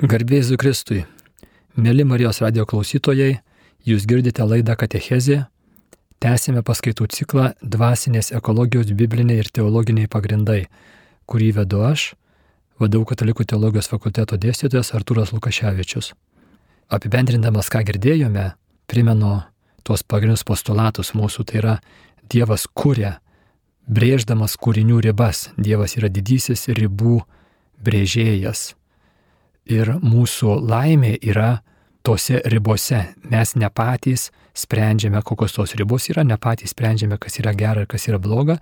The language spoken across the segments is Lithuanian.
Garbėjai Kristui. Mėly Marijos radio klausytojai, jūs girdite laidą Katechezė. Tęsime paskaitų ciklą Dvasinės ekologijos bibliniai ir teologiniai pagrindai, kurį vedu aš, vadovau Katalikų teologijos fakulteto dėstytojas Artūras Lukaševičius. Apibendrindamas, ką girdėjome, primenu tuos pagrindinius postulatus mūsų, tai yra Dievas kuria, brėždamas kūrinių ribas. Dievas yra didysis ribų brėžėjas ir mūsų laimė yra tose ribose. Mes ne patys sprendžiame, kokios tos ribos yra, ne patys sprendžiame, kas yra gera ir kas yra bloga,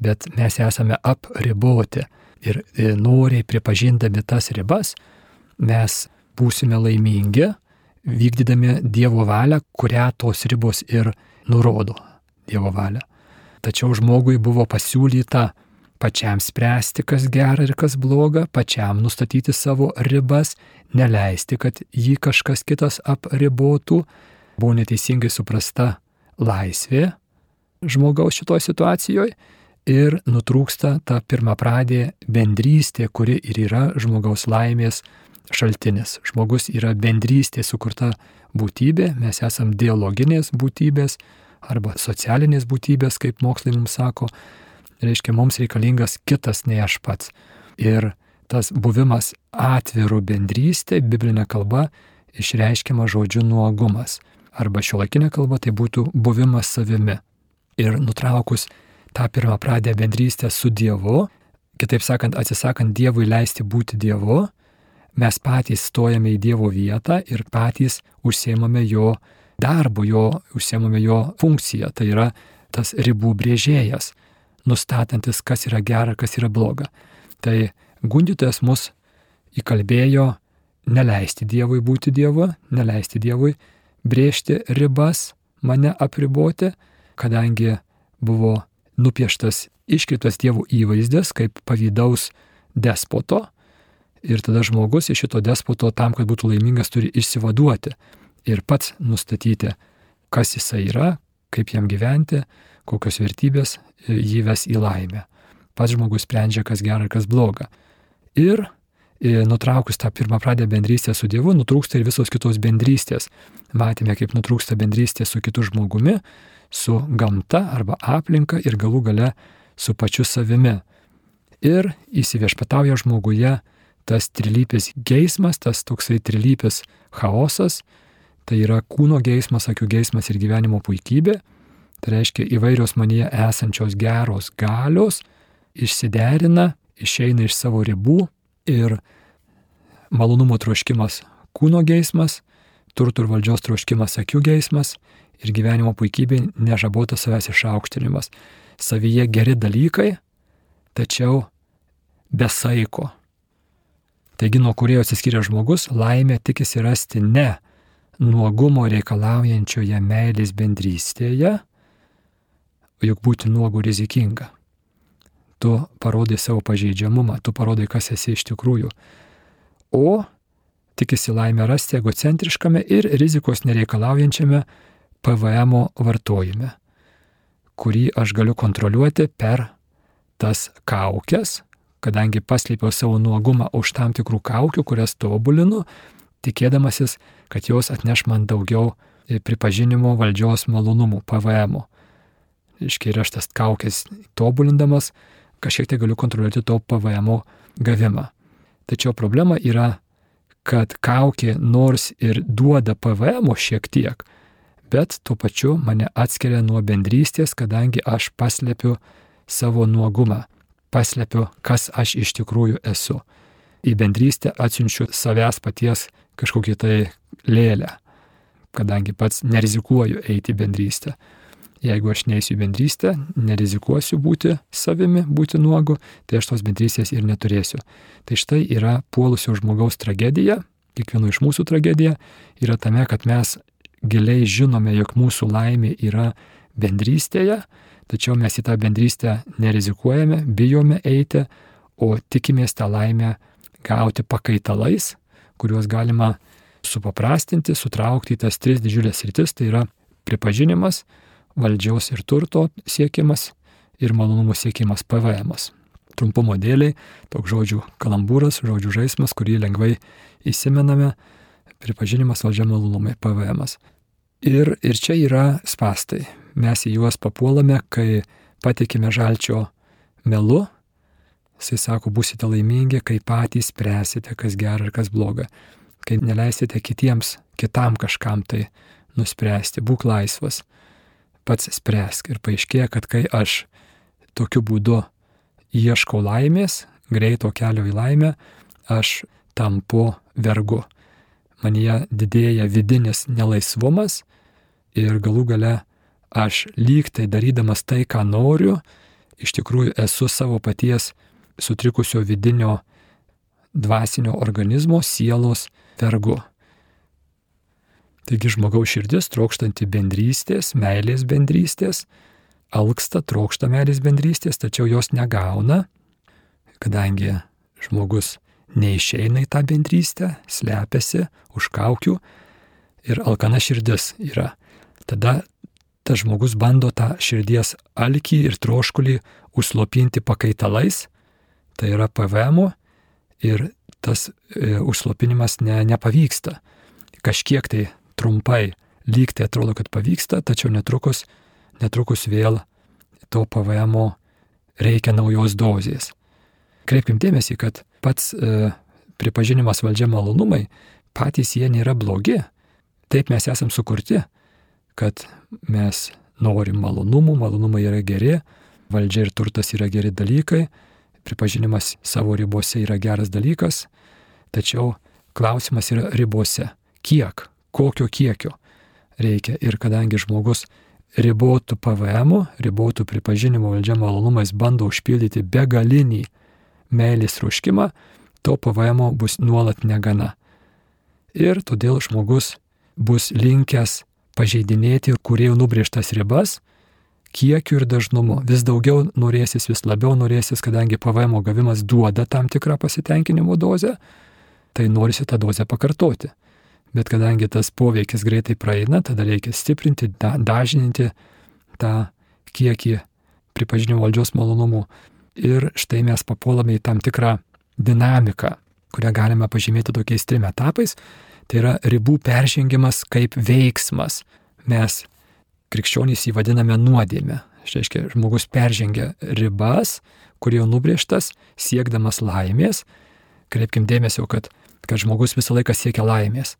bet mes esame apriboti. Ir noriai pripažindami tas ribas, mes būsime laimingi, vykdydami Dievo valią, kurią tos ribos ir nurodo Dievo valią. Tačiau žmogui buvo pasiūlyta pačiam spręsti, kas gera ir kas bloga, pačiam nustatyti savo ribas, neleisti, kad jį kažkas kitas apribotų, buvo neteisingai suprasta laisvė žmogaus šitoje situacijoje ir nutrūksta ta pirmą pradė bendrystė, kuri ir yra žmogaus laimės šaltinis. Žmogus yra bendrystė sukurta būtybė, mes esame dialoginės būtybės arba socialinės būtybės, kaip mokslai mums sako, reiškia, mums reikalingas kitas nei aš pats. Ir tas buvimas atvirų bendrystė, biblinė kalba, išreiškiama žodžiu nuogumas. Arba šiuolaikinė kalba tai būtų buvimas savimi. Ir nutraukus tą pirmą pradę bendrystę su Dievu, kitaip sakant, atsisakant Dievui leisti būti Dievu, mes patys stojame į Dievo vietą ir patys užsiemame jo darbu, jo, užsiemame jo funkciją. Tai yra tas ribų brėžėjas nustatantis, kas yra gera, kas yra bloga. Tai gundytojas mus įkalbėjo neleisti Dievui būti Dievu, neleisti Dievui brėžti ribas, mane apriboti, kadangi buvo nupieštas iškreiptas Dievo įvaizdis kaip pavydaus despoto. Ir tada žmogus iš šito despoto tam, kad būtų laimingas, turi išsivaduoti ir pats nustatyti, kas jisai yra, kaip jam gyventi, kokios vertybės jį ves į laimę. Pats žmogus sprendžia, kas gera ir kas bloga. Ir e, nutraukus tą pirmą pradę bendrystę su Dievu, nutrūksta ir visos kitos bendrystės. Matėme, kaip nutrūksta bendrystė su kitu žmogumi, su gamta arba aplinka ir galų gale su pačiu savimi. Ir įsiviešpatauja žmoguje tas trilypis geismas, tas toksai trilypis chaosas, tai yra kūno geismas, akių geismas ir gyvenimo puikybė Tai reiškia įvairios manyje esančios geros galios išsiderina, išeina iš savo ribų ir malonumo troškimas kūno geismas, turtų ir valdžios troškimas akių geismas ir gyvenimo puikybė nežabotas savęs išaukštinimas. Savyje geri dalykai, tačiau besaiko. Taigi nuo kurio atsiskiria žmogus, laimė tikisi rasti ne nuogumo reikalaujančioje meilės bendrystėje, juk būti nuogu rizikinga. Tu parodai savo pažeidžiamumą, tu parodai, kas esi iš tikrųjų. O tikisi laimę rasti egocentriškame ir rizikos nereikalaujančiame PVM vartojime, kurį aš galiu kontroliuoti per tas kaukės, kadangi paslėpiau savo nuogumą už tam tikrų kaukių, kurias tobulinu, tikėdamasis, kad jos atneš man daugiau pripažinimo valdžios malonumų PVM. iškiai ir aš tas kaukės tobulindamas, kažkiek tai galiu kontroliuoti to PVM gavimą. Tačiau problema yra, kad kaukė nors ir duoda PVM šiek tiek, bet tuo pačiu mane atskiria nuo bendrystės, kadangi aš paslėpiu savo nuogumą, paslėpiu, kas aš iš tikrųjų esu. Į bendrystę atsiunčiu savęs paties kažkokį tai lėlę, kadangi pats nerizikuoju eiti į bendrystę. Jeigu aš neįsiu į bendrystę, nerizikuosiu būti savimi, būti nuogu, tai aš tos bendrystės ir neturėsiu. Tai štai yra puolusio žmogaus tragedija, kiekvieno iš mūsų tragedija yra tame, kad mes giliai žinome, jog mūsų laimė yra bendrystėje, tačiau mes į tą bendrystę nerizikuojame, bijome eiti, o tikimės tą laimę gauti pakaitalais, kuriuos galima supaprastinti, sutraukti į tas tris didžiulės rytis, tai yra pripažinimas, valdžios ir turto siekimas ir malonumų siekimas PVM. trumpumo dėliai, toks žodžių kalambūras, žodžių žaidimas, kurį lengvai įsimename, pripažinimas valdžia malonumai, PVM. -as. Ir, ir čia yra spastai. Mes į juos papuolame, kai patikime žalčio melu. Jisai sako, busite laimingi, kai patys spręsite, kas gera ir kas bloga. Kai neleisite kitiems, kitam kažkam tai nuspręsti, būk laisvas. Pats spręsk. Ir paaiškėja, kad kai aš tokiu būdu ieškau laimės, greito kelio į laimę, aš tampu vergu. Manyje didėja vidinis nelaisvumas ir galų gale aš lyg tai darydamas tai, ką noriu, iš tikrųjų esu savo paties sutrikusio vidinio dvasinio organizmo, sielos vergu. Taigi žmogaus širdis trokštanti bendrystės, meilės bendrystės, alksta, trokšta meilės bendrystės, tačiau jos negauna, kadangi žmogus neišeina į tą bendrystę, slepiasi už kaukių ir alkana širdis yra. Tada tas žmogus bando tą širdies alkį ir troškulį užslopinti pakaitalais, tai yra PVM ir tas e, užslopinimas ne, nepavyksta. Kažkiek tai trumpai lyg tai atrodo, kad pavyksta, tačiau netrukus, netrukus vėl to PVM reikia naujos dozės. Kreipkim dėmesį, kad pats e, pripažinimas valdžia malonumai, patys jie nėra blogi. Taip mes esam sukurti, kad mes norim malonumų, malonumai yra geri, valdžia ir turtas yra geri dalykai, pripažinimas savo ribose yra geras dalykas, tačiau klausimas yra ribose. Kiek, kokio kiekio reikia. Ir kadangi žmogus ribotų PVM, ribotų pripažinimo valdžia malonumais bando užpildyti begalinį meilės ruškimą, to PVM bus nuolat negana. Ir todėl žmogus bus linkęs pažeidinėti kuriejų nubrėžtas ribas, kiekiu ir dažnumu. Vis daugiau norėsis, vis labiau norėsis, kadangi PVM gavimas duoda tam tikrą pasitenkinimo dozę, tai norisi tą dozę pakartoti. Bet kadangi tas poveikis greitai praeina, tada reikia stiprinti, da, dažninti tą kiekį pripažinimo valdžios malonumų. Ir štai mes papuolame į tam tikrą dinamiką, kurią galime pažymėti tokiais trim etapais. Tai yra ribų peržengimas kaip veiksmas. Mes krikščionys jį vadiname nuodėmė. Tai reiškia, žmogus peržengia ribas, kur jau nubrėžtas, siekdamas laimės. Kreipkim dėmesio, kad, kad žmogus visą laiką siekia laimės.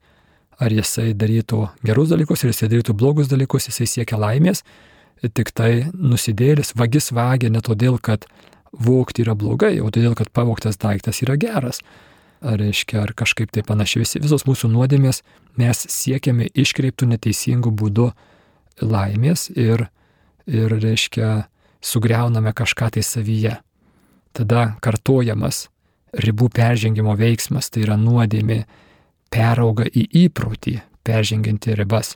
Ar jisai darytų gerus dalykus, ar jisai darytų blogus dalykus, jisai siekia laimės. Tik tai nusidėlis, vagis vagia ne todėl, kad vokti yra blogai, o todėl, kad pavoktas daiktas yra geras. Ar reiškia, ar kažkaip tai panašiai. Visos mūsų nuodėmės mes siekiame iškreiptų neteisingų būdų laimės ir, ir reiškia, sugriauname kažką tai savyje. Tada kartojamas ribų peržengimo veiksmas, tai yra nuodėmė, perauga į įprotį, peržengianti ribas,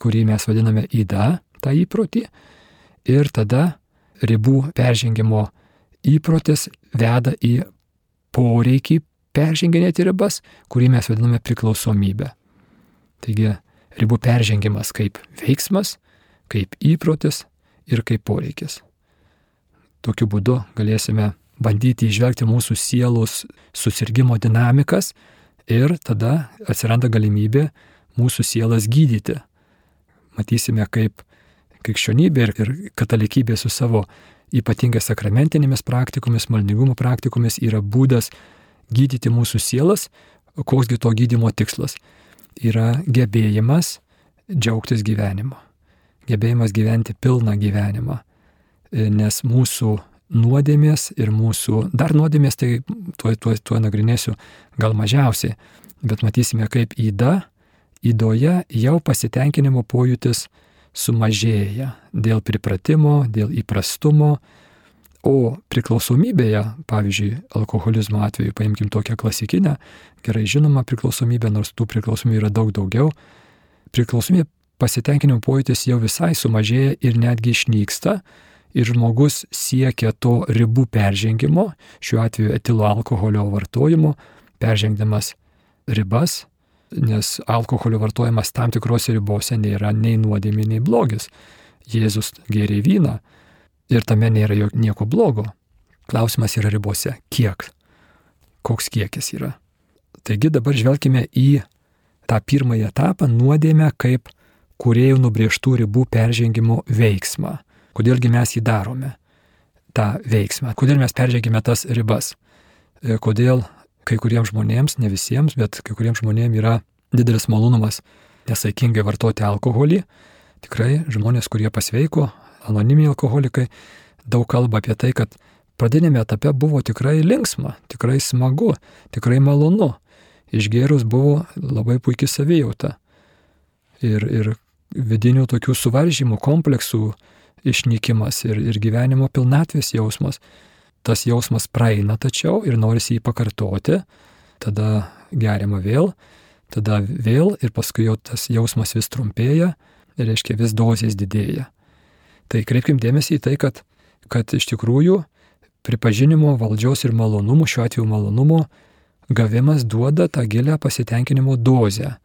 kurį mes vadiname įda, tą įprotį, ir tada ribų peržengimo įprotis veda į poreikį perženginėti ribas, kurį mes vadiname priklausomybę. Taigi ribų peržengimas kaip veiksmas, kaip įprotis ir kaip poreikis. Tokiu būdu galėsime bandyti išvelgti mūsų sielos susirgymo dinamikas ir tada atsiranda galimybė mūsų sielas gydyti. Matysime, kaip krikščionybė ir, katalikybė su savo ypatingai sakramentinėmis praktikomis, maldingumo praktikomis yra būdas gydyti mūsų sielas, koksgi to gydimo tikslas yra gebėjimas džiaugtis gyvenimu, gebėjimas gyventi pilną gyvenimą, nes mūsų nuodėmės ir mūsų, dar nuodėmės, tai tuo, tuo, tuo nagrinėsiu gal mažiausiai, bet matysime, kaip įda, įdoje jau pasitenkinimo pojūtis sumažėja dėl pripratimo, dėl įprastumo, o priklausomybėje, pavyzdžiui, alkoholizmo atveju, paimkim tokią klasikinę, gerai žinomą priklausomybę, nors tų priklausomybių yra daug daugiau, priklausomybė pasitenkinimo pojūtis jau visai sumažėja ir netgi išnyksta, ir žmogus siekia to ribų peržengimo, šiuo atveju etilo alkoholio vartojimo, peržengdamas ribas, nes alkoholio vartojimas tam tikrose ribose nėra nei nuodėmė, nei blogis. Jėzus gėrė vyną ir tame nėra nieko blogo. Klausimas yra ribose. Kiek? Koks kiekis yra? Taigi dabar žvelgime į tą pirmąjį etapą nuodėmę kaip kuriejų nubrėžtų ribų peržengimo veiksmą. Kodėlgi mes jį darome, tą veiksmą, kodėl mes peržengime tas ribas, e, kodėl kai kuriems žmonėms, ne visiems, bet kai kuriems žmonėms yra didelis malonumas nesaikingai vartoti alkoholį. Tikrai žmonės, kurie pasveiko, anoniminiai alkoholikai, daug kalba apie tai, kad pradinėme etape buvo tikrai linksma, tikrai smagu, tikrai malonu. Išgėrus buvo labai puikiai savijauta. Ir, ir vidinių tokių suvaržymų, kompleksų išnykimas ir, ir gyvenimo pilnatvės jausmas. Tas jausmas praeina tačiau ir norisi jį pakartoti, tada geriama vėl, tada vėl ir paskui jau tas jausmas vis trumpėja, reiškia vis dozės didėja. Tai kreipkim dėmesį į tai, kad, kad iš tikrųjų pripažinimo valdžios ir malonumų, šiuo atveju malonumo, gavimas duoda tą gilę pasitenkinimo dozę,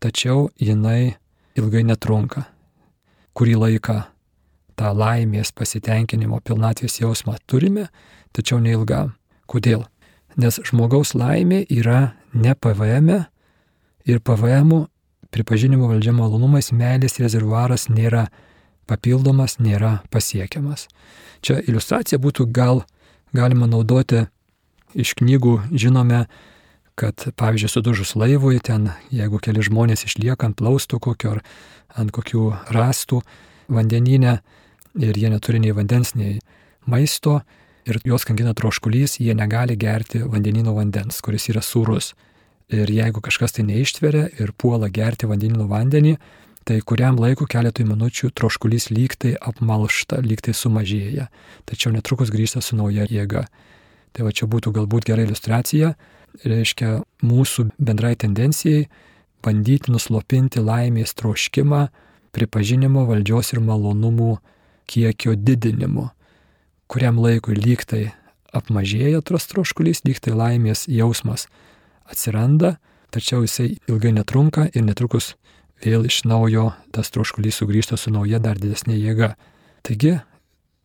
tačiau jinai ilgai netrunka. Kurį laiką tą laimės pasitenkinimo pilnatvės jausmą turime, tačiau neilgam. Kodėl? Nes žmogaus laimė yra ne PVM e ir PVM pripažinimo valdžia malonumais meilės rezervuaras nėra papildomas, nėra pasiekiamas. Čia iliustracija būtų gal galima naudoti iš knygų, žinome, kad pavyzdžiui sudužus laivui, ten jeigu keli žmonės išlieka ant laustų kokio ar ant kokių rastų vandeninę ir jie neturi nei vandens, nei maisto ir juos kankina troškulys, jie negali gerti vandenino vandens, kuris yra sūrus. Ir jeigu kažkas tai neištveria ir puola gerti vandenino vandenį, tai kuriam laiku keletui minučių troškulys lygtai apmalšta, lygtai sumažėja, tačiau netrukus grįžta su nauja jėga. Tai va čia būtų galbūt gera iliustracija, reiškia mūsų bendrai tendencijai bandyti nuslopinti laimės troškimą, pripažinimo valdžios ir malonumų kiekio didinimu, kuriam laikui lygtai apmažėja tas troškulys, lygtai laimės jausmas atsiranda, tačiau jisai ilgai netrunka ir netrukus vėl iš naujo tas troškulys sugrįžta su nauja dar didesnė jėga. Taigi,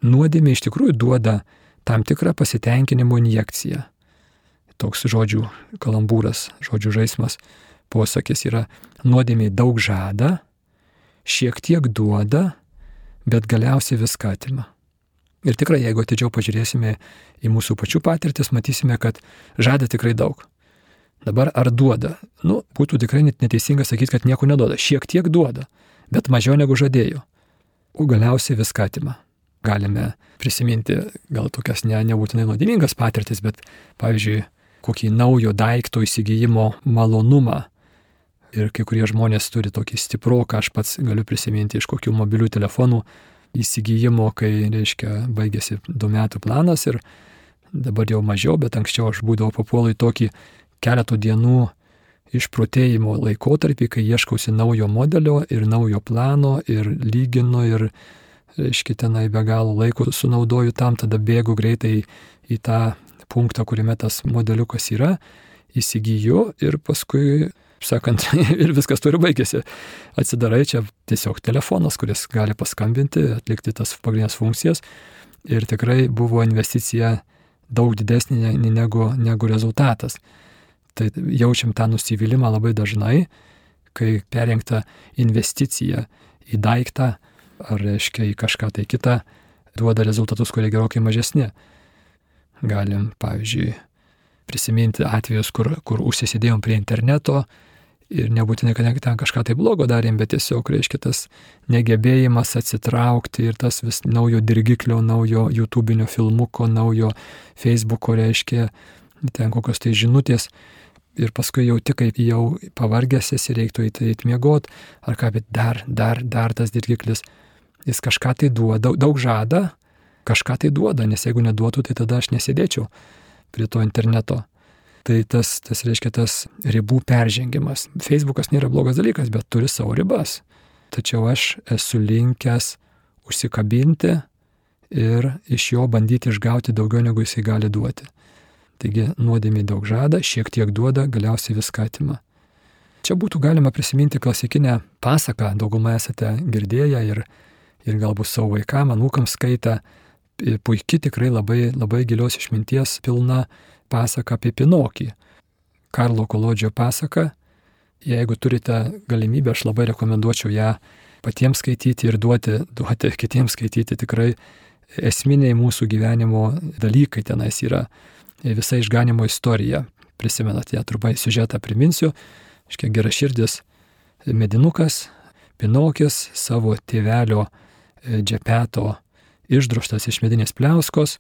nuodėmė iš tikrųjų duoda tam tikrą pasitenkinimo injekciją. Toks žodžių kalambūras, žodžių žaidimas, posakis yra nuodėmiai daug žada, šiek tiek duoda, bet galiausiai viską atima. Ir tikrai, jeigu atidžiau pažiūrėsime į mūsų pačių patirtis, matysime, kad žada tikrai daug. Dabar ar duoda? Nu, būtų tikrai net neteisinga sakyti, kad nieko neduoda. Šiek tiek duoda, bet mažiau negu žadėjo. O galiausiai viską atima. Galime prisiminti gal tokias ne, nebūtinai nuodėmingas patirtis, bet pavyzdžiui, kokį naujo daikto įsigijimo malonumą. Ir kai kurie žmonės turi tokį stiproką, aš pats galiu prisiminti iš kokių mobilių telefonų įsigijimo, kai, reiškia, baigėsi du metų planas ir dabar jau mažiau, bet anksčiau aš būdavau papuolu į tokį keletų dienų išprotėjimo laikotarpį, kai ieškausi naujo modelio ir naujo plano ir lyginu ir, reiškia, tenai be galo laiko sunaudoju tam, tada bėgu greitai į tą punktą, kuriame tas modeliukas yra, įsigyju ir paskui, sakant, ir viskas turi baigėsi. Atsidarai čia tiesiog telefonas, kuris gali paskambinti, atlikti tas pagrindinės funkcijas ir tikrai buvo investicija daug didesnė negu, negu rezultatas. Tai jaučiam tą nusivylimą labai dažnai, kai perrinkta investicija į daiktą ar, reiškia, į kažką tai kitą duoda rezultatus, kurie gerokai mažesni. Galim, pavyzdžiui, prisiminti atvejus, kur, kur užsisėdėjom prie interneto ir nebūtinai, kad ten kažką tai blogo darėm, bet tiesiog, reiškia, tas negebėjimas atsitraukti ir tas vis naujo dirgiklio, naujo YouTube'inio filmuko, naujo Facebook'o, reiškia, ten kokios tai žinutės. Ir paskui jauti, kaip jau pavargęs esi, reiktų įeit miegot, ar ką, bet dar, dar, dar tas dirgiklis, jis kažką tai duoda, daug, daug žada, kažką tai duoda, nes jeigu neduotų, tai tada aš nesėdėčiau prie to interneto. Tai tas, tas reiškia tas ribų peržengimas. Facebookas nėra blogas dalykas, bet turi savo ribas. Tačiau aš esu linkęs užsikabinti ir iš jo bandyti išgauti daugiau negu jisai gali duoti. Taigi nuodėmė daug žada, šiek tiek duoda, galiausiai viską atima. Čia būtų galima prisiminti klasikinę pasaką, daugumą esate girdėję ir, ir galbūt savo vaikam, anūkams skaitę puikiai tikrai labai, labai gilios išminties pilna pasaka apie Pinokį. Karlo Kolodžio pasaka, jeigu turite galimybę, aš labai rekomenduočiau ją patiems skaityti ir duoti, duoti kitiems skaityti tikrai esminiai mūsų gyvenimo dalykai tenais yra visa išganimo istorija. Prisimenat ją trumpai siužetą priminsiu. Iškia geraširdis medinukas, Pinokis savo tėvelio e, džepeto išdroštas iš medinės pliauskos,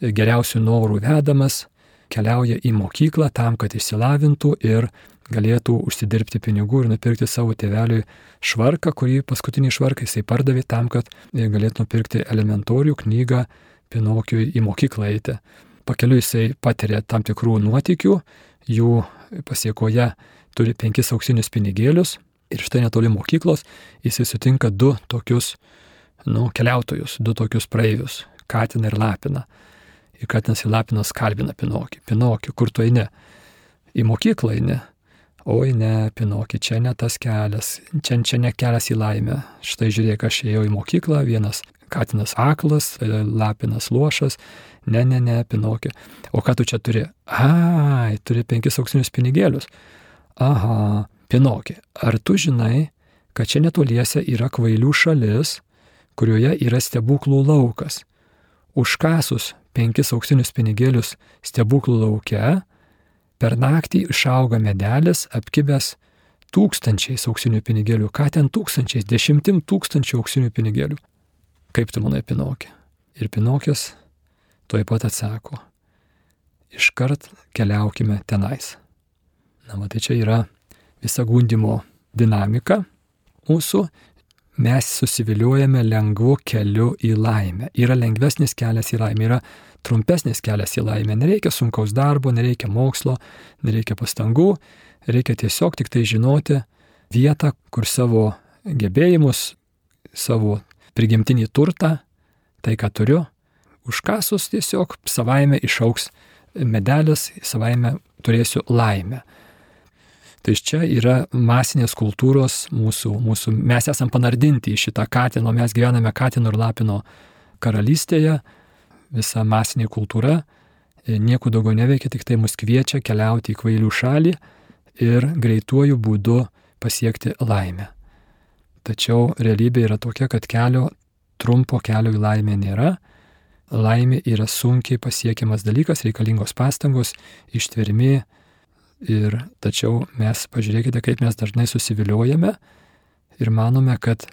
e, geriausių norų vedamas, keliauja į mokyklą tam, kad išsilavintų ir galėtų užsidirbti pinigų ir nupirkti savo tėveliui švarką, kurį paskutinį švarką jisai pardavė tam, kad galėtų nupirkti elementorių knygą Pinokiui į mokyklą eiti. Pakeliu jisai patiria tam tikrų nuotikių, jų pasiekoje turi penkis auksinius pinigėlius ir štai netoli mokyklos jisai sutinka du tokius, nu, keliautojus, du tokius praeivius - Katiną ir Lapiną. Ir Katinas ir Lapinas kalbina Pinokį. Pinokį, kur tu eini? Į mokyklą eini oi ne, Pinokį, čia ne tas kelias, čia, čia ne kelias į laimę. Štai žiūrėk, aš ėjau į mokyklą, vienas Katinas aklas, Lapinas lošas, ne, ne, ne, Pinokį. O ką tu čia turi? Ai, turi penkis auksinius pinigėlius. Aha, Pinokį, ar tu žinai, kad čia netoliese yra kvailių šalis, kurioje yra stebuklų laukas? Užkasus penkis auksinius pinigėlius stebuklų lauke, Per naktį išauga medelis apkibęs tūkstančiais auksinių pinigėlių. Ką ten tūkstančiais? Dešimtim tūkstančių auksinių pinigėlių. Kaip tu manai, Pinokė? Ir Pinokės tuoj pat atsako. Iškart keliaukime tenais. Na, matai, čia yra visa gundimo dinamika mūsų. Mes susiviliuojame lengvu keliu į laimę. Yra lengvesnis kelias į laimę, yra trumpesnis kelias į laimę. Nereikia sunkaus darbo, nereikia mokslo, nereikia pastangų, reikia tiesiog tik tai žinoti vietą, kur savo gebėjimus, savo prigimtinį turtą, tai ką turiu, užkasus tiesiog savaime išauks medelis, savaime turėsiu laimę. Tai čia yra masinės kultūros mūsų, mūsų, mes esam panardinti į šitą katino, mes gyvename katino ir lapino karalystėje, visa masinė kultūra e, nieko daugiau neveikia, tik tai mus kviečia keliauti į kvailių šalį ir greituoju būdu pasiekti laimę. Tačiau realybė yra tokia, kad kelio, trumpo kelio į laimę nėra. Laimė yra sunkiai pasiekiamas dalykas, reikalingos pastangos, ištvermi. Ir tačiau mes, pažiūrėkite, kaip mes dažnai susiviliojame ir manome, kad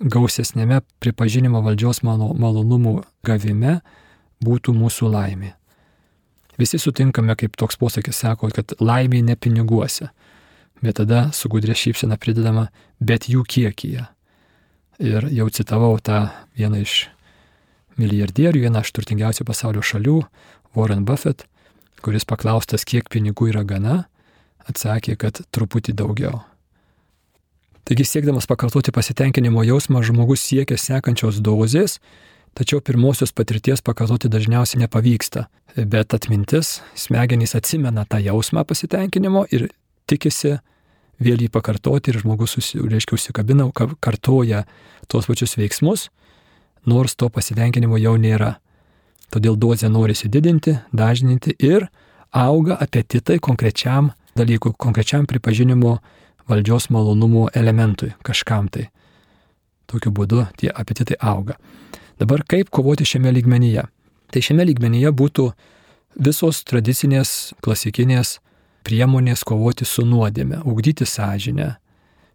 gausesnėme pripažinimo valdžios malonumų gavime būtų mūsų laimė. Visi sutinkame, kaip toks posakis sako, kad laimė ne piniguose, bet tada su gudrė šypsena pridedama, bet jų kiekyje. Ir jau citavau tą vieną iš milijardierių, vieną iš turtingiausių pasaulio šalių, Warren Buffett, kuris paklaustas, kiek pinigų yra gana, atsakė, kad truputį daugiau. Taigi siekdamas pakartoti pasitenkinimo jausmą, žmogus siekia sekančios dozės, tačiau pirmosios patirties pakartoti dažniausiai nepavyksta. Bet atmintis, smegenys atsimena tą jausmą pasitenkinimo ir tikisi vėl jį pakartoti ir žmogus, reiškia, užsikabina, kartoja tuos pačius veiksmus, nors to pasitenkinimo jau nėra. Todėl dozę norisi didinti, dažninti ir auga apetitai konkrečiam dalykui, konkrečiam pripažinimo valdžios malonumų elementui, kažkam tai. Tokiu būdu tie apetitai auga. Dabar kaip kovoti šiame lygmenyje? Tai šiame lygmenyje būtų visos tradicinės, klasikinės priemonės kovoti su nuodėme, ugdyti sąžinę.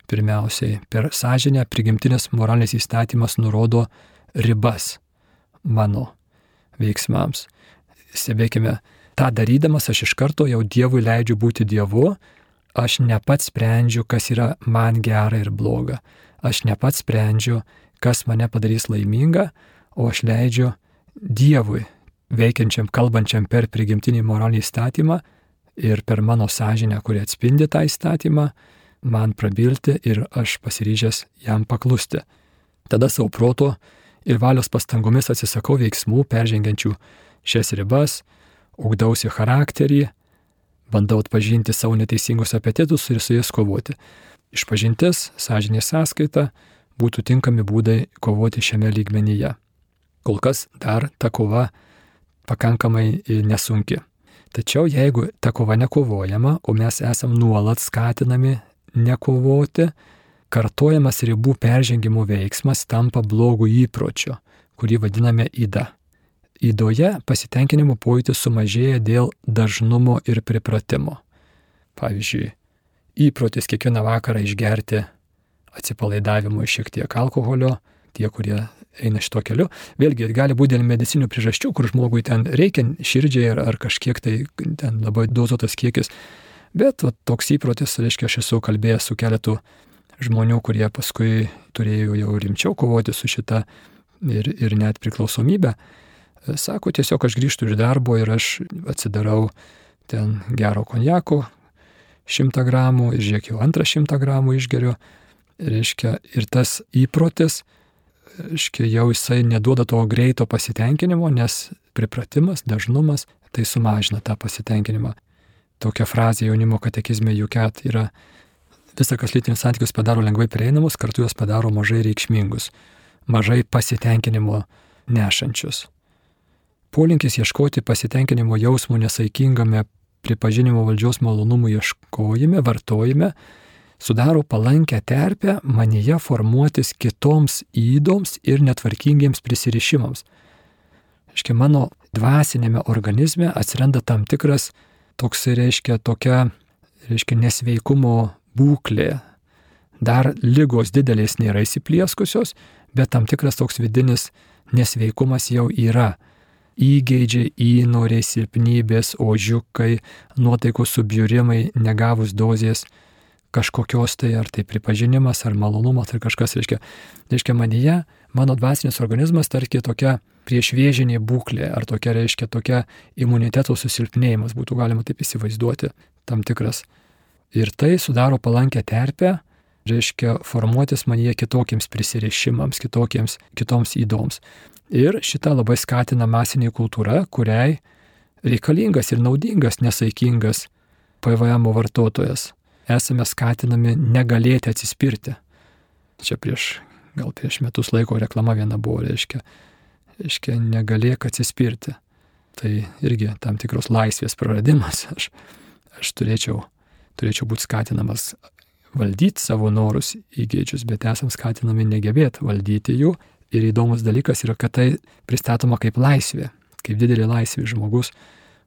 Pirmiausiai, per sąžinę prigimtinės moralės įstatymas nurodo ribas mano veiksmams. Stebėkime, tą darydamas aš iš karto jau Dievui leidžiu būti Dievu aš ne pats sprendžiu, kas yra man gera ir bloga. Aš ne pats sprendžiu, kas mane padarys laimingą, o aš leidžiu Dievui, veikiančiam, kalbančiam per prigimtinį moralinį įstatymą ir per mano sąžinę, kuri atspindi tą įstatymą, man prabilti ir aš pasiryžęs jam paklusti. Tada savo proto ir valios pastangomis atsisakau veiksmų peržengiančių šias ribas, ugdausi charakterį, bandau atpažinti savo neteisingus apetitus ir su jais kovoti. Išpažintis, sąžinė sąskaita būtų tinkami būdai kovoti šiame lygmenyje. kol kas dar ta kova pakankamai nesunki. Tačiau jeigu ta kova nekovojama, o mes esam nuolat skatinami nekovoti, kartojamas ribų peržengimo veiksmas tampa blogų įpročiu, kurį vadiname įda. Įdoje pasitenkinimo pojūtis sumažėja dėl dažnumo ir pripratimo. Pavyzdžiui, įprotis kiekvieną vakarą išgerti atsipalaidavimo šiek tiek alkoholio, tie, kurie eina šito keliu. Vėlgi, gali būti dėl medicinių priežasčių, kur žmogui ten reikia širdžiai ar, ar kažkiek tai ten labai dozuotas kiekis. Bet va, toks įprotis, reiškia, aš esu kalbėjęs su keletu žmonių, kurie paskui turėjo jau rimčiau kovoti su šita ir, ir net priklausomybė. Sako, tiesiog aš grįžtu iš darbo ir aš atsidarau ten gero konjako 100 gramų ir žiūrėk jau antrą 100 gramų išgeriu. Reiškia, ir tas įprotis, reiškia, jau jisai neduoda to greito pasitenkinimo, nes pripratimas, dažnumas tai sumažina tą pasitenkinimą. Tokia frazė jaunimo katekizme juket yra visa, kas lytinius santykius padaro lengvai prieinamus, kartu juos padaro mažai reikšmingus, mažai pasitenkinimo nešančius. Polinkis ieškoti pasitenkinimo jausmų nesaikingame pripažinimo valdžios malonumų ieškojime, vartojime sudaro palankę terpę manyje formuotis kitoms įdoms ir netvarkingiems prisirišimams. Iškia, mano dvasinėme organizme atsiranda tam tikras toks, reiškia, tokia, reiškia, nesveikumo būklė. Dar lygos didelės nėra įsiplieskusios, bet tam tikras toks vidinis nesveikumas jau yra. Įgeidžiai, įnoriai, silpnybės, ožiukai, nuotaikų subjūrimai, negavus dozės kažkokios tai, ar tai pripažinimas, ar malonumas, ar kažkas, reiškia, reiškia manyje, mano dvasinis organizmas tarki tokia priešvėžinė būklė, ar tokia, reiškia, tokia imuniteto susilpnėjimas, būtų galima taip įsivaizduoti, tam tikras. Ir tai sudaro palankę terpę, reiškia, formuotis manyje kitokiems prisirišimams, kitokiems, kitoms įdoms. Ir šitą labai skatina masinė kultūra, kuriai reikalingas ir naudingas nesaikingas PVM vartotojas esame skatinami negalėti atsispirti. Čia prieš, gal prieš metus laiko reklama viena buvo, reiškia, reiškia negalėk atsispirti. Tai irgi tam tikros laisvės praradimas. Aš, aš turėčiau, turėčiau būti skatinamas valdyti savo norus įgėdžius, bet esam skatinami negebėti valdyti jų. Ir įdomus dalykas yra, kad tai pristatoma kaip laisvė, kaip didelė laisvė žmogus,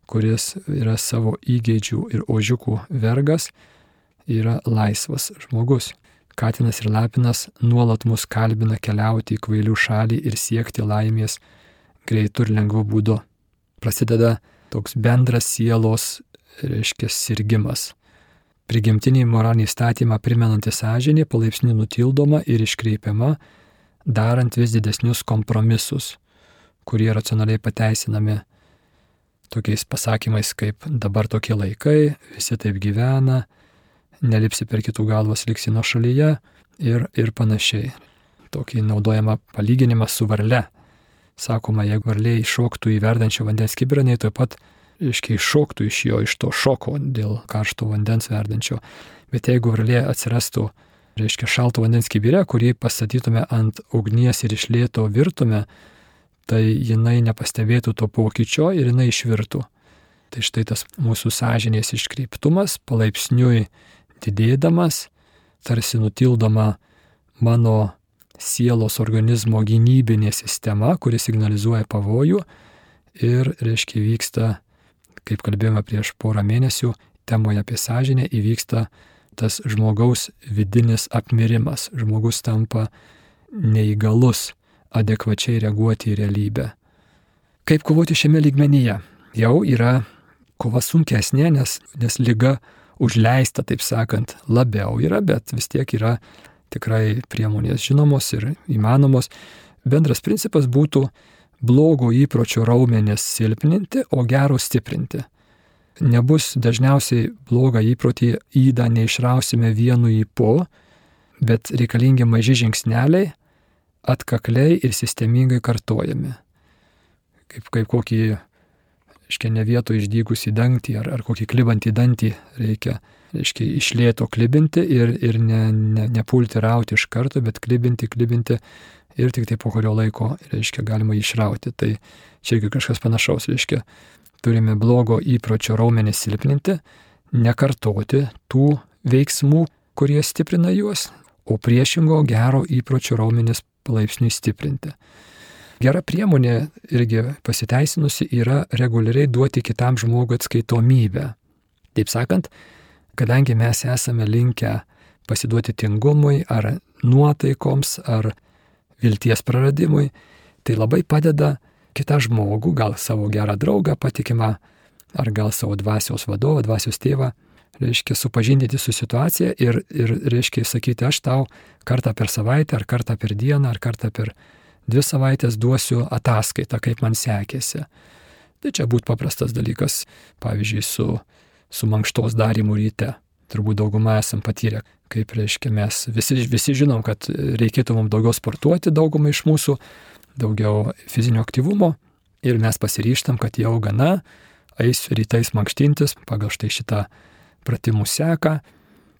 kuris yra savo įgėdžių ir ožiukų vergas, yra laisvas žmogus. Katinas ir Lapinas nuolat mus kalbina keliauti į kvailių šalį ir siekti laimės greitų ir lengvų būdų. Prasideda toks bendras sielos, reiškia, sirgimas. Prigimtinį moralinį statymą primenanti sąžinė palaipsniui nutildoma ir iškreipiama, darant vis didesnius kompromisus, kurie racionaliai pateisinami tokiais pasakymais kaip dabar tokie laikai, visi taip gyvena, nelipsi per kitų galvas, liksi nuo šalyje ir, ir panašiai. Tokį naudojama palyginimą su varle. Sakoma, jeigu varlė iššoktų į verdančią vandens kibirą, tai taip pat, iškiai, iššoktų iš jo, iš to šoko dėl karšto vandens verdančio. Bet jeigu varlė atsirastų, reiškia, šalto vandens kibirė, kurį pastatytume ant ugnies ir išlėto virtume, tai jinai nepastebėtų to pokyčio ir jinai išvirtų. Tai štai tas mūsų sąžinės iškreiptumas palaipsniui didėdamas, tarsi nutildoma mano sielos organizmo gynybinė sistema, kuri signalizuoja pavojų ir, reiškia, vyksta, kaip kalbėjome prieš porą mėnesių, temoje apie sąžinę įvyksta tas žmogaus vidinis apmirimas. Žmogus tampa neįgalus adekvačiai reaguoti į realybę. Kaip kovoti šiame lygmenyje? Jau yra kova sunkesnė, nes, nes lyga užleista, taip sakant, labiau yra, bet vis tiek yra tikrai priemonės žinomos ir įmanomos. Bendras principas būtų blogo įpročio raumenės silpninti, o gero stiprinti. Nebus dažniausiai blogą įprotį įdą neišrausime vienu įpu, bet reikalingi maži žingsneliai, atkakliai ir sistemingai kartojami. Kaip, kaip kokį reiškia, ne vieto išdygusi dangtį ar, ar kokį klibantį dantį reikia, reiškia, išlėto klibinti ir, ir ne, ne, nepulti rauti iš karto, bet klibinti, klibinti, ir tik tai po kurio laiko, reiškia, galima išrauti. Tai čia irgi kažkas panašaus, reiškia, turime blogo įpročio raumenį silpninti, nekartoti tų veiksmų, kurie stiprina juos, o priešingo gero įpročio raumenis palaipsniui stiprinti. Gera priemonė irgi pasiteisinusi yra reguliariai duoti kitam žmogui atskaitomybę. Taip sakant, kadangi mes esame linkę pasiduoti tingumui ar nuotaikoms ar vilties praradimui, tai labai padeda kitą žmogų, gal savo gerą draugą patikimą, ar gal savo dvasios vadovą, dvasios tėvą, reiškia supažindinti su situacija ir, ir reiškia sakyti, aš tau kartą per savaitę, ar kartą per dieną, ar kartą per dvi savaitės duosiu ataskaitą, kaip man sekėsi. Tai čia būtų paprastas dalykas, pavyzdžiui, su, su mankštos darimu ryte. Turbūt dauguma esam patyrę, kaip reiškia mes visi, visi žinom, kad reikėtų mums daugiau sportuoti, daugumai iš mūsų, daugiau fizinio aktyvumo ir mes pasiryštam, kad jau gana, eisiu rytais mankštintis pagal štai šitą pratimų seką,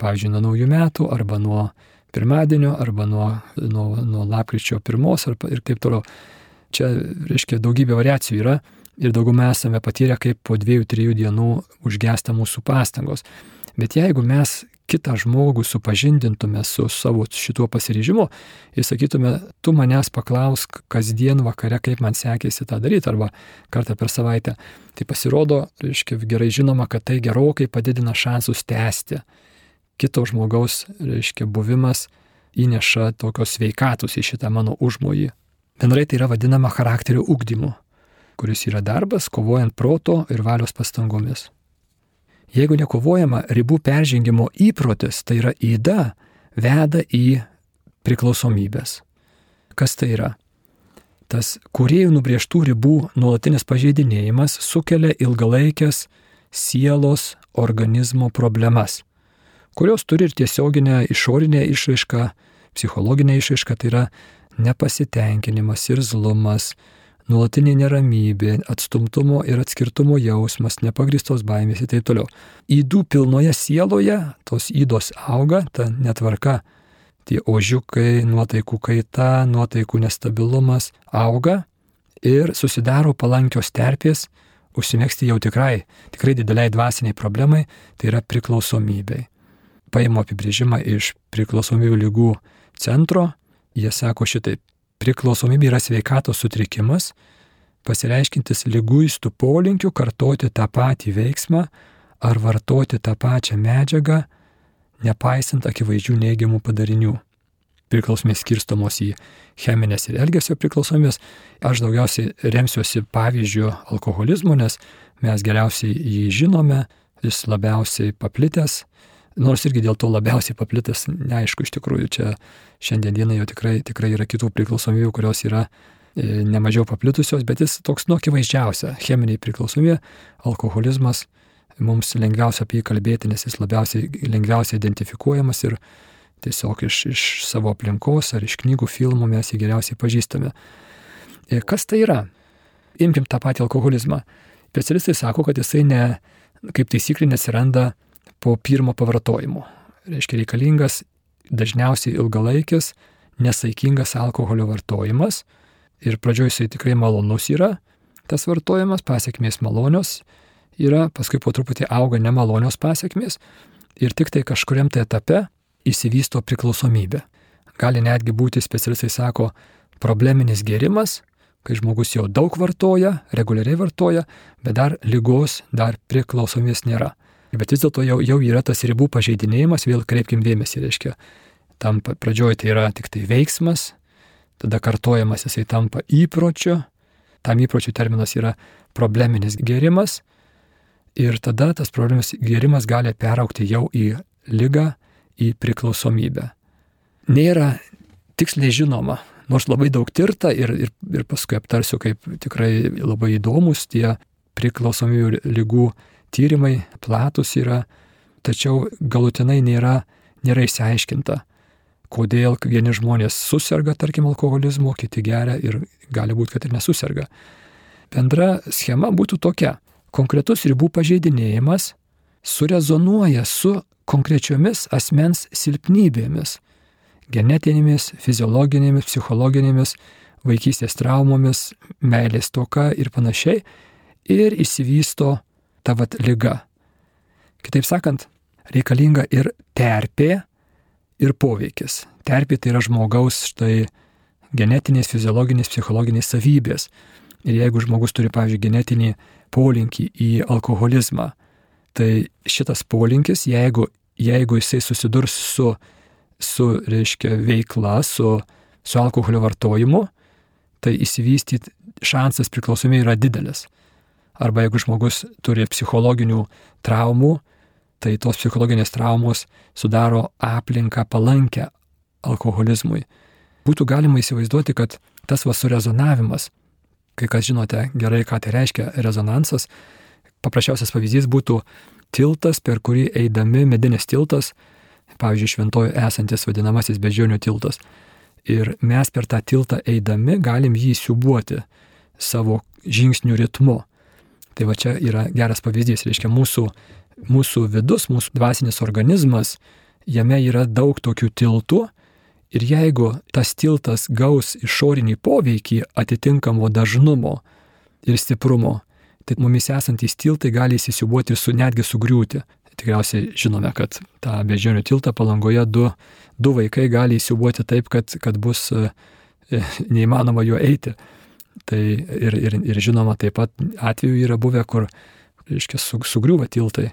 pavyzdžiui, nuo naujų metų arba nuo pirmadienio arba nuo, nuo, nuo lapkričio pirmos arba ir taip toliau. Čia, reiškia, daugybė variacijų yra ir daugumą esame patyrę, kaip po dviejų, trijų dienų užgesta mūsų pastangos. Bet jeigu mes kitą žmogų supažindintume su savo šituo pasiryžimu ir sakytume, tu manęs paklausk kasdien vakare, kaip man sekėsi tą daryti, arba kartą per savaitę, tai pasirodo, reiškia, gerai žinoma, kad tai gerokai padidina šansus tęsti. Kito žmogaus, reiškia, buvimas įneša tokios sveikatus į šitą mano užmojį. Bendrai tai yra vadinama charakterio ugdymu, kuris yra darbas kovojant proto ir valios pastangomis. Jeigu nekovojama ribų peržengimo įprotis, tai yra įda, veda į priklausomybės. Kas tai yra? Tas kuriejų nubrieštų ribų nuolatinis pažeidinėjimas sukelia ilgalaikės sielos organizmo problemas, kurios turi ir tiesioginę išorinę išraišką, psichologinę išraišką, tai yra nepasitenkinimas ir zlumas, nuolatinė neramybė, atstumtumo ir atskirtumo jausmas, nepagristos baimės ir taip toliau. Įdų pilnoje sieloje tos įdos auga, ta netvarka, tie ožiukai, nuotaikų kaita, nuotaikų nestabilumas auga ir susidaro palankios terpės užsimėgsti jau tikrai, tikrai dideliai dvasiniai problemai, tai yra priklausomybei. Paimu apibrėžimą iš priklausomybių lygų centro, jie sako šitaip, Priklausomybė yra sveikatos sutrikimas, pasireiškintis lyguistų polinkių kartoti tą patį veiksmą ar vartoti tą pačią medžiagą, nepaisant akivaizdžių neigiamų padarinių. Priklausomės skirstomos į cheminės ir elgesio priklausomės. Aš daugiausiai remsiuosi pavyzdžių alkoholizmo, nes mes geriausiai jį žinome, jis labiausiai paplitęs Nors irgi dėl to labiausiai paplitas, neaišku, iš tikrųjų čia šiandien dienai jau tikrai, tikrai yra kitų priklausomybių, kurios yra e, nemažiau paplitusios, bet jis toks nu akivaizdžiausia - cheminiai priklausomybė, alkoholizmas, mums lengviausia apie jį kalbėti, nes jis labiausiai lengviausiai identifikuojamas ir tiesiog iš, iš savo aplinkos ar iš knygų, filmų mes jį geriausiai pažįstame. E, kas tai yra? Imkim tą patį alkoholizmą. Specialistai sako, kad jisai ne, kaip taisyklė nesiranda po pirmo pavartojimo. Reiškia reikalingas dažniausiai ilgalaikis, nesaikingas alkoholio vartojimas ir pradžioje jisai tikrai malonus yra, tas vartojimas, pasiekmės malonios yra, paskui po truputį auga nemalonios pasiekmės ir tik tai kažkuriam tai etape įsivysto priklausomybė. Gali netgi būti, specialistai sako, probleminis gėrimas, kai žmogus jau daug vartoja, reguliariai vartoja, bet dar lygos, dar priklausomės nėra. Bet vis dėlto jau, jau yra tas ribų pažeidinėjimas, vėl kreipkim dėmesį, reiškia, tam pradžioje tai yra tik tai veiksmas, tada kartojamas jisai tampa įpročiu, tam įpročių terminas yra probleminis gėrimas ir tada tas probleminis gėrimas gali peraukti jau į lygą, į priklausomybę. Nėra tiksliai žinoma, nors labai daug tirta ir, ir, ir paskui aptarsiu, kaip tikrai labai įdomus tie priklausomybių lygų tyrimai platus yra, tačiau galutinai nėra, nėra išsiaiškinta, kodėl vieni žmonės susirga, tarkim, alkoholizmu, kiti geria ir gali būti, kad ir nesusirga. Bendra schema būtų tokia. Konkretus ribų pažeidinėjimas surezonuoja su konkrečiomis asmens silpnybėmis. genetinėmis, fiziologinėmis, psichologinėmis, vaikystės traumomis, meilės toka ir panašiai. Ir išsivysto ta vat lyga. Kitaip sakant, reikalinga ir terpė, ir poveikis. Terpė tai yra žmogaus štai genetinės, fiziologinės, psichologinės savybės. Ir jeigu žmogus turi, pavyzdžiui, genetinį polinkį į alkoholizmą, tai šitas polinkis, jeigu, jeigu jisai susidurs su, su reiškia, veikla, su, su alkoholio vartojimu, tai įsivystyti šansas priklausomai yra didelis. Arba jeigu žmogus turi psichologinių traumų, tai tos psichologinės traumos sudaro aplinką palankę alkoholizmui. Būtų galima įsivaizduoti, kad tas va surezonavimas, kai kas žinote gerai, ką tai reiškia rezonansas, paprasčiausias pavyzdys būtų tiltas, per kurį eidami medinis tiltas, pavyzdžiui, šventojo esantis vadinamasis bežionių tiltas. Ir mes per tą tiltą eidami galim jį siubuoti savo žingsnių ritmu. Tai va čia yra geras pavyzdys, reiškia mūsų mūsų vidus, mūsų dvasinis organizmas, jame yra daug tokių tiltų ir jeigu tas tiltas gaus išorinį poveikį atitinkamo dažnumo ir stiprumo, tai mumis esantys tiltai gali įsisiubuoti ir su, netgi sugriūti. Tikriausiai žinome, kad tą beždžionių tiltą palangoje du, du vaikai gali įsiubuoti taip, kad, kad bus e, neįmanoma juo eiti. Tai ir, ir, ir žinoma, taip pat atveju yra buvę, kur, reiškia, sugriūva tiltai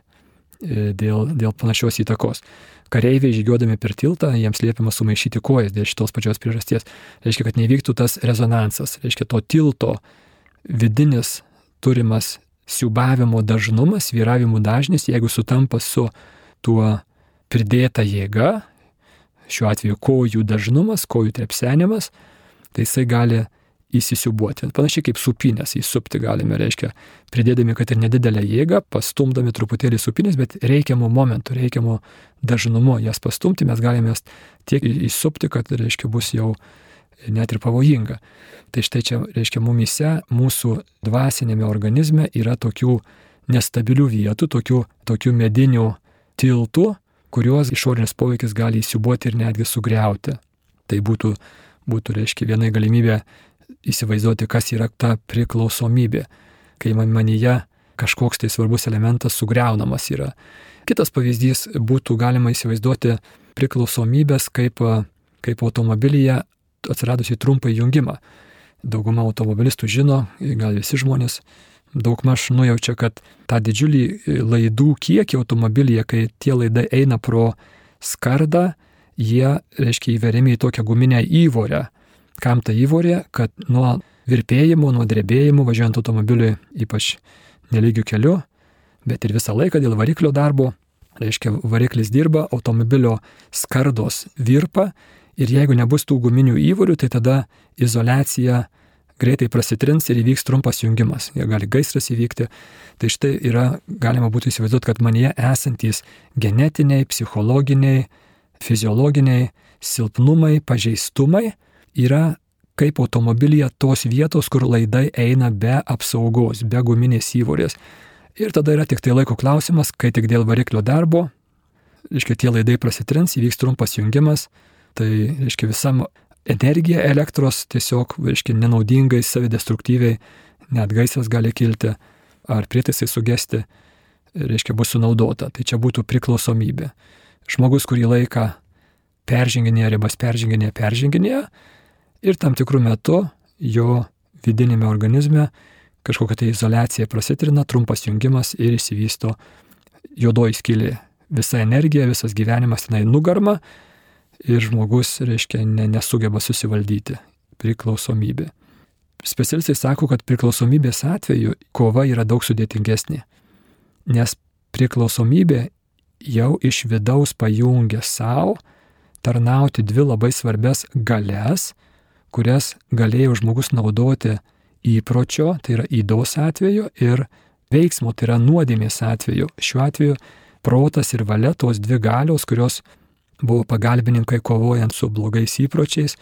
E, dėl, dėl panašios įtakos. Kareiviai žygiuodami per tiltą, jiems liepiama sumaišyti kojas dėl šitos pačios priežasties. Reiškia, kad nevyktų tas rezonansas. Reiškia, to tilto vidinis turimas siubavimo dažnumas, vyravimų dažnis, jeigu sutampa su tuo pridėta jėga, šiuo atveju kojų dažnumas, kojų trepsenimas, tai jisai gali įsisiubuoti. Panašiai kaip supinės, įsupti galime, reiškia, pridėdami, kad ir nedidelę jėgą, pastumdami truputėlį supinės, bet reikiamų momentų, reikiamų dažnumu jas pastumti, mes galime jas tiek įsupti, kad, reiškia, bus jau net ir pavojinga. Tai štai čia, reiškia, mumise, mūsų dvasinėme organizme yra tokių nestabilių vietų, tokių, tokių medinių tiltų, kuriuos išorinis poveikis gali įsiubuoti ir netgi sugriauti. Tai būtų, būtų reiškia, viena galimybė įsivaizduoti, kas yra ta priklausomybė, kai man manyje kažkoks tai svarbus elementas sugriaunamas yra. Kitas pavyzdys būtų galima įsivaizduoti priklausomybės kaip, kaip automobilyje atsiradusi trumpą jungimą. Dauguma automobilistų žino, gal visi žmonės daugmaž nujaučia, kad tą didžiulį laidų kiekį automobilyje, kai tie laidai eina pro skardą, jie, reiškia, įveriami į tokią guminę įvorę, Kam ta įvorė, kad nuo virpėjimo, nuo drebėjimo važiuojant automobiliui, ypač nelygių keliu, bet ir visą laiką dėl variklio darbo, reiškia variklis dirba, automobilio skardos virpa ir jeigu nebus tų guminių įvorių, tai tada izolacija greitai prasitrins ir įvyks trumpas jungimas. Jie gali gaisras įvykti. Tai štai yra, galima būtų įsivaizduoti, kad manyje esantys genetiniai, psichologiniai, fiziologiniai silpnumai, pažeistumai yra kaip automobilyje tos vietos, kur laidai eina be apsaugos, be guminės įvorės. Ir tada yra tik tai laiko klausimas, kai tik dėl variklio darbo, reiškia, tie laidai prasitrins, įvyks trumpas jungimas, tai, reiškia, visam energija elektros tiesiog, reiškia, nenaudingai, savidestruktyviai, net gaisras gali kilti, ar prietaisai sugesti, reiškia, bus sunaudota. Tai čia būtų priklausomybė. Žmogus kurį laiką perženginėja ribas, perženginėja, perženginėja, ir tam tikrų metų jo vidinėme organizme kažkokia tai izolacija prasitrina, trumpas jungimas ir įsivysto juodoji skylė. Visa energija, visas gyvenimas tenai nugarma ir žmogus, reiškia, ne, nesugeba susivaldyti. Priklausomybė. Specialistai sako, kad priklausomybės atveju kova yra daug sudėtingesnė, nes priklausomybė jau iš vidaus pajungia savo tarnauti dvi labai svarbias galias kurias galėjo žmogus naudoti įpročio, tai yra įdos atveju, ir veiksmo, tai yra nuodėmės atveju. Šiuo atveju protas ir valia tos dvi galios, kurios buvo pagalbininkai kovojant su blogais įpročiais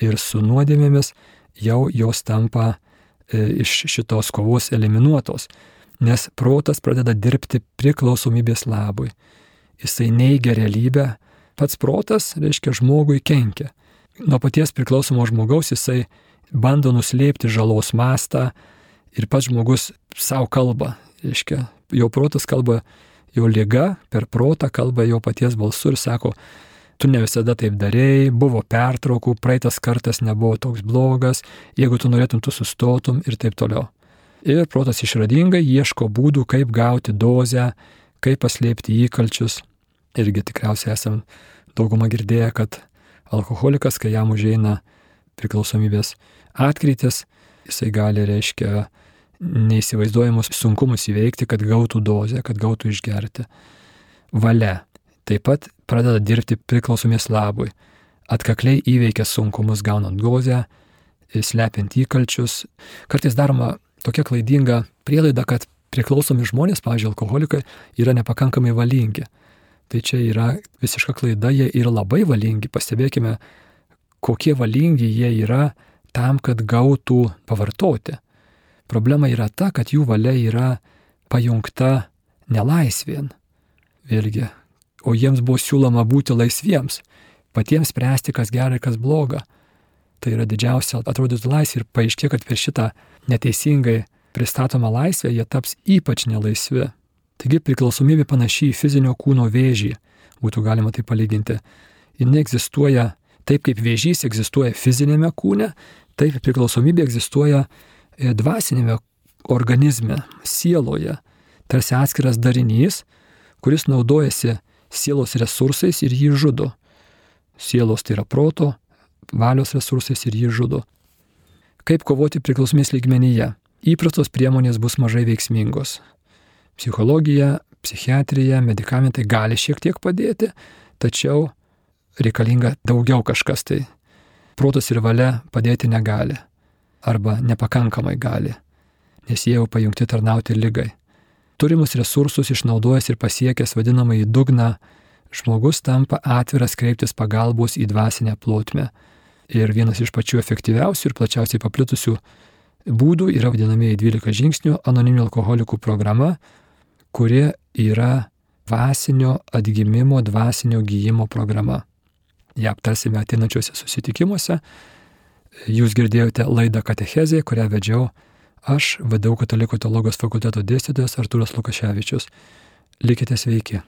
ir su nuodėmėmis, jau jos tampa e, iš šitos kovos eliminuotos. Nes protas pradeda dirbti priklausomybės labui. Jisai neigia realybę, pats protas, reiškia, žmogui kenkia. Nuo paties priklausomo žmogaus jisai bando nuslėpti žalos mastą ir pats žmogus savo kalba, reiškia, jo protas kalba, jo lyga per protą kalba jo paties balsu ir sako, tu ne visada taip darėjai, buvo pertraukų, praeitas kartas nebuvo toks blogas, jeigu tu norėtum, tu sustotum ir taip toliau. Ir protas išradingai ieško būdų, kaip gauti dozę, kaip paslėpti įkalčius. Irgi tikriausiai esam daugumą girdėję, kad alkoholikas, kai jam užeina priklausomybės atkrytis, jisai gali, reiškia, neįsivaizduojamus sunkumus įveikti, kad gautų dozę, kad gautų išgerti. Valia taip pat pradeda dirbti priklausomės labui. Atkakliai įveikia sunkumus gaunant dozę, slepiant įkalčius. Kartais daroma tokia klaidinga prielaida, kad priklausomi žmonės, pavyzdžiui, alkoholikai, yra nepakankamai valingi. Tai čia yra visiška klaida, jie yra labai valingi. Pastebėkime, kokie valingi jie yra tam, kad gautų pavartoti. Problema yra ta, kad jų valia yra pajungta nelaisvien. Vėlgi, o jiems buvo siūloma būti laisviems, patiems spręsti, kas gerai, kas bloga. Tai yra didžiausia atrodytų laisvė ir paaiškė, kad per šitą neteisingai pristatomą laisvę jie taps ypač nelaisvi. Taigi priklausomybė panašiai į fizinio kūno vėžį, būtų galima tai palyginti. Jis neegzistuoja taip, kaip vėžys egzistuoja fizinėme kūne, taip priklausomybė egzistuoja E, dvasinėme organizme, sieloje, tarsi atskiras darinys, kuris naudojasi sielos resursais ir jį žudo. Sielos tai yra proto, valios resursais ir jį žudo. Kaip kovoti priklausomės lygmenyje? Įprastos priemonės bus mažai veiksmingos. Psichologija, psichiatrija, medikamentai gali šiek tiek padėti, tačiau reikalinga daugiau kažkas tai. Protas ir valia padėti negali arba nepakankamai gali, nes jie jau pajungti tarnauti lygai. Turimus resursus išnaudojęs ir pasiekęs vadinamąjį dugną, žmogus tampa atviras kreiptis pagalbos į dvasinę plotmę. Ir vienas iš pačių efektyviausių ir plačiausiai paplitusių būdų yra vadinamieji 12 žingsnių anoniminių alkoholikų programa, kuri yra dvasinio atgimimo, dvasinio gyjimo programa. Ja aptarsime ateinančiuose susitikimuose Jūs girdėjote laidą Katechezė, kurią vedžiau aš, vadau Katalikų teologijos fakulteto dėstytojas Artūras Lukaševičius. Likite sveiki.